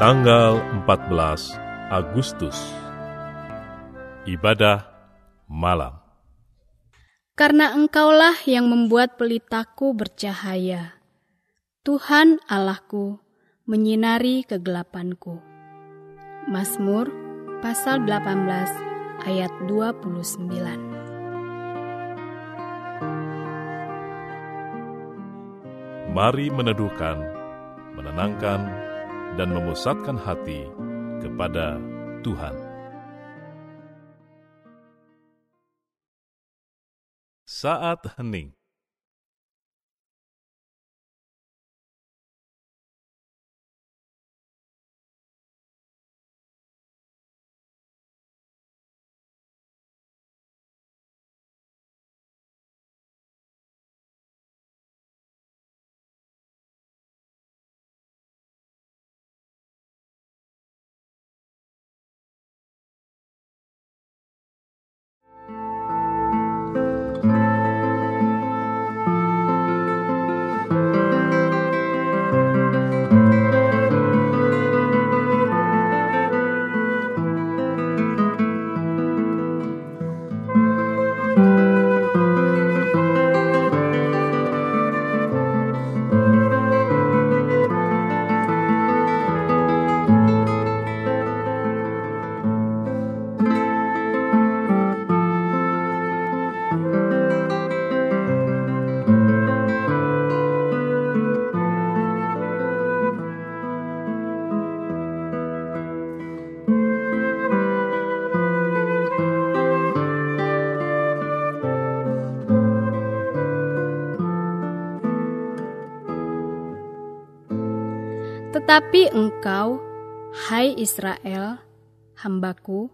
tanggal 14 Agustus. Ibadah malam. Karena engkaulah yang membuat pelitaku bercahaya. Tuhan Allahku menyinari kegelapanku. Mazmur pasal 18 ayat 29. Mari meneduhkan, menenangkan, dan memusatkan hati kepada Tuhan. Saat hening Tetapi engkau, hai Israel, hambaku,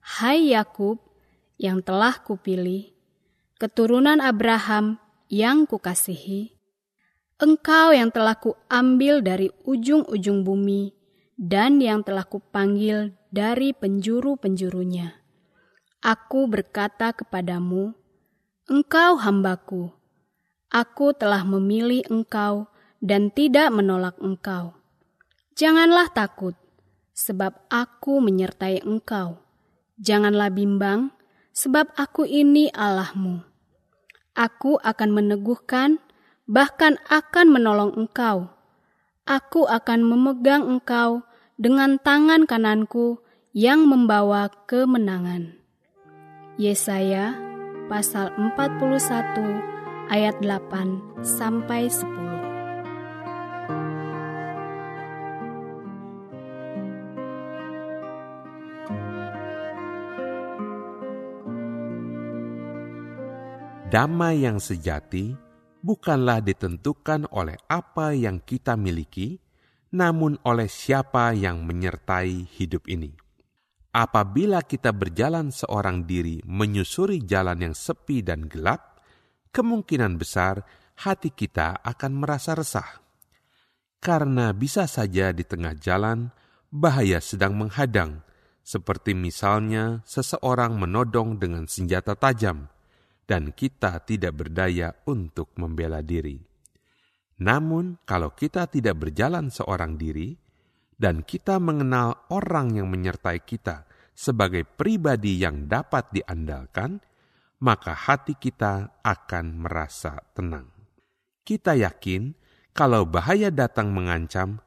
hai Yakub yang telah kupilih, keturunan Abraham yang kukasihi, engkau yang telah kuambil dari ujung-ujung bumi dan yang telah kupanggil dari penjuru-penjurunya. Aku berkata kepadamu, engkau hambaku, aku telah memilih engkau dan tidak menolak engkau. Janganlah takut, sebab aku menyertai engkau. Janganlah bimbang, sebab aku ini Allahmu. Aku akan meneguhkan, bahkan akan menolong engkau. Aku akan memegang engkau dengan tangan kananku yang membawa kemenangan. Yesaya pasal 41 ayat 8 sampai 10. Damai yang sejati bukanlah ditentukan oleh apa yang kita miliki, namun oleh siapa yang menyertai hidup ini. Apabila kita berjalan seorang diri menyusuri jalan yang sepi dan gelap, kemungkinan besar hati kita akan merasa resah. Karena bisa saja di tengah jalan bahaya sedang menghadang, seperti misalnya seseorang menodong dengan senjata tajam, dan kita tidak berdaya untuk membela diri. Namun, kalau kita tidak berjalan seorang diri dan kita mengenal orang yang menyertai kita sebagai pribadi yang dapat diandalkan, maka hati kita akan merasa tenang. Kita yakin kalau bahaya datang mengancam,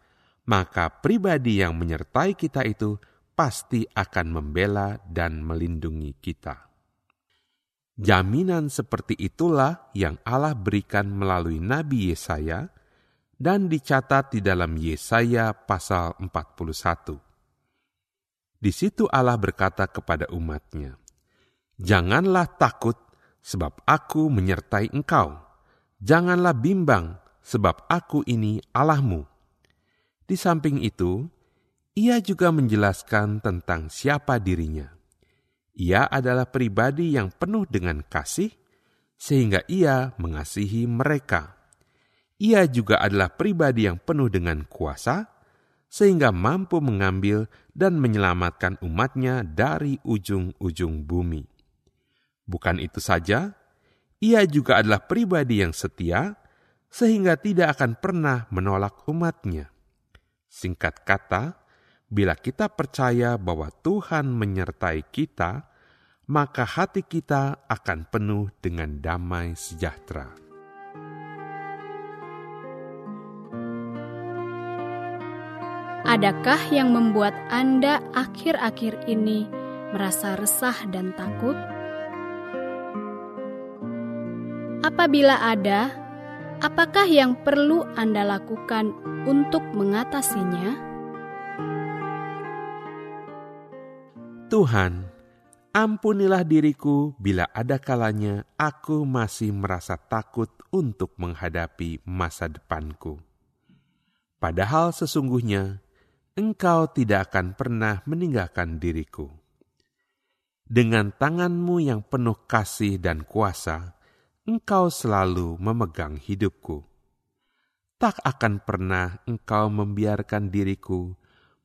maka pribadi yang menyertai kita itu pasti akan membela dan melindungi kita. Jaminan seperti itulah yang Allah berikan melalui Nabi Yesaya dan dicatat di dalam Yesaya pasal 41. Di situ Allah berkata kepada umatnya, Janganlah takut sebab aku menyertai engkau. Janganlah bimbang sebab aku ini Allahmu. Di samping itu, ia juga menjelaskan tentang siapa dirinya. Ia adalah pribadi yang penuh dengan kasih, sehingga ia mengasihi mereka. Ia juga adalah pribadi yang penuh dengan kuasa, sehingga mampu mengambil dan menyelamatkan umatnya dari ujung-ujung bumi. Bukan itu saja, ia juga adalah pribadi yang setia, sehingga tidak akan pernah menolak umatnya. Singkat kata, Bila kita percaya bahwa Tuhan menyertai kita, maka hati kita akan penuh dengan damai sejahtera. Adakah yang membuat Anda akhir-akhir ini merasa resah dan takut? Apabila ada, apakah yang perlu Anda lakukan untuk mengatasinya? Tuhan, ampunilah diriku bila ada kalanya aku masih merasa takut untuk menghadapi masa depanku. Padahal sesungguhnya Engkau tidak akan pernah meninggalkan diriku. Dengan tanganmu yang penuh kasih dan kuasa, engkau selalu memegang hidupku. Tak akan pernah engkau membiarkan diriku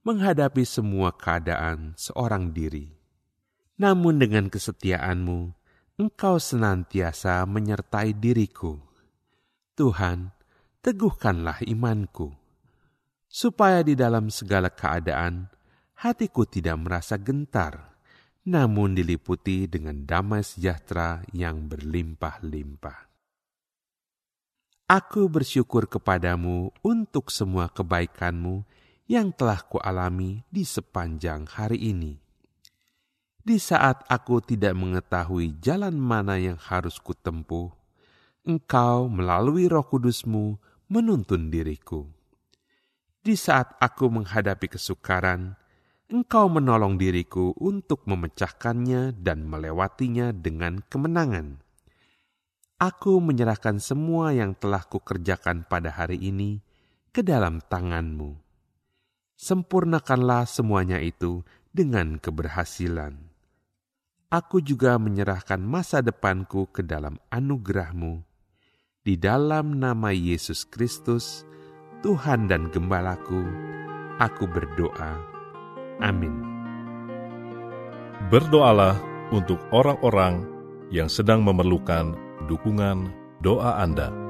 menghadapi semua keadaan seorang diri. Namun dengan kesetiaanmu, engkau senantiasa menyertai diriku. Tuhan, teguhkanlah imanku supaya di dalam segala keadaan hatiku tidak merasa gentar, namun diliputi dengan damai sejahtera yang berlimpah-limpah. Aku bersyukur kepadamu untuk semua kebaikanmu yang telah kualami di sepanjang hari ini. Di saat aku tidak mengetahui jalan mana yang harus kutempuh, Engkau melalui roh kudusmu menuntun diriku di saat aku menghadapi kesukaran, Engkau menolong diriku untuk memecahkannya dan melewatinya dengan kemenangan. Aku menyerahkan semua yang telah kukerjakan pada hari ini ke dalam tanganmu. Sempurnakanlah semuanya itu dengan keberhasilan. Aku juga menyerahkan masa depanku ke dalam anugerahmu. Di dalam nama Yesus Kristus, Tuhan dan Gembalaku, aku berdoa. Amin. Berdoalah untuk orang-orang yang sedang memerlukan dukungan doa Anda.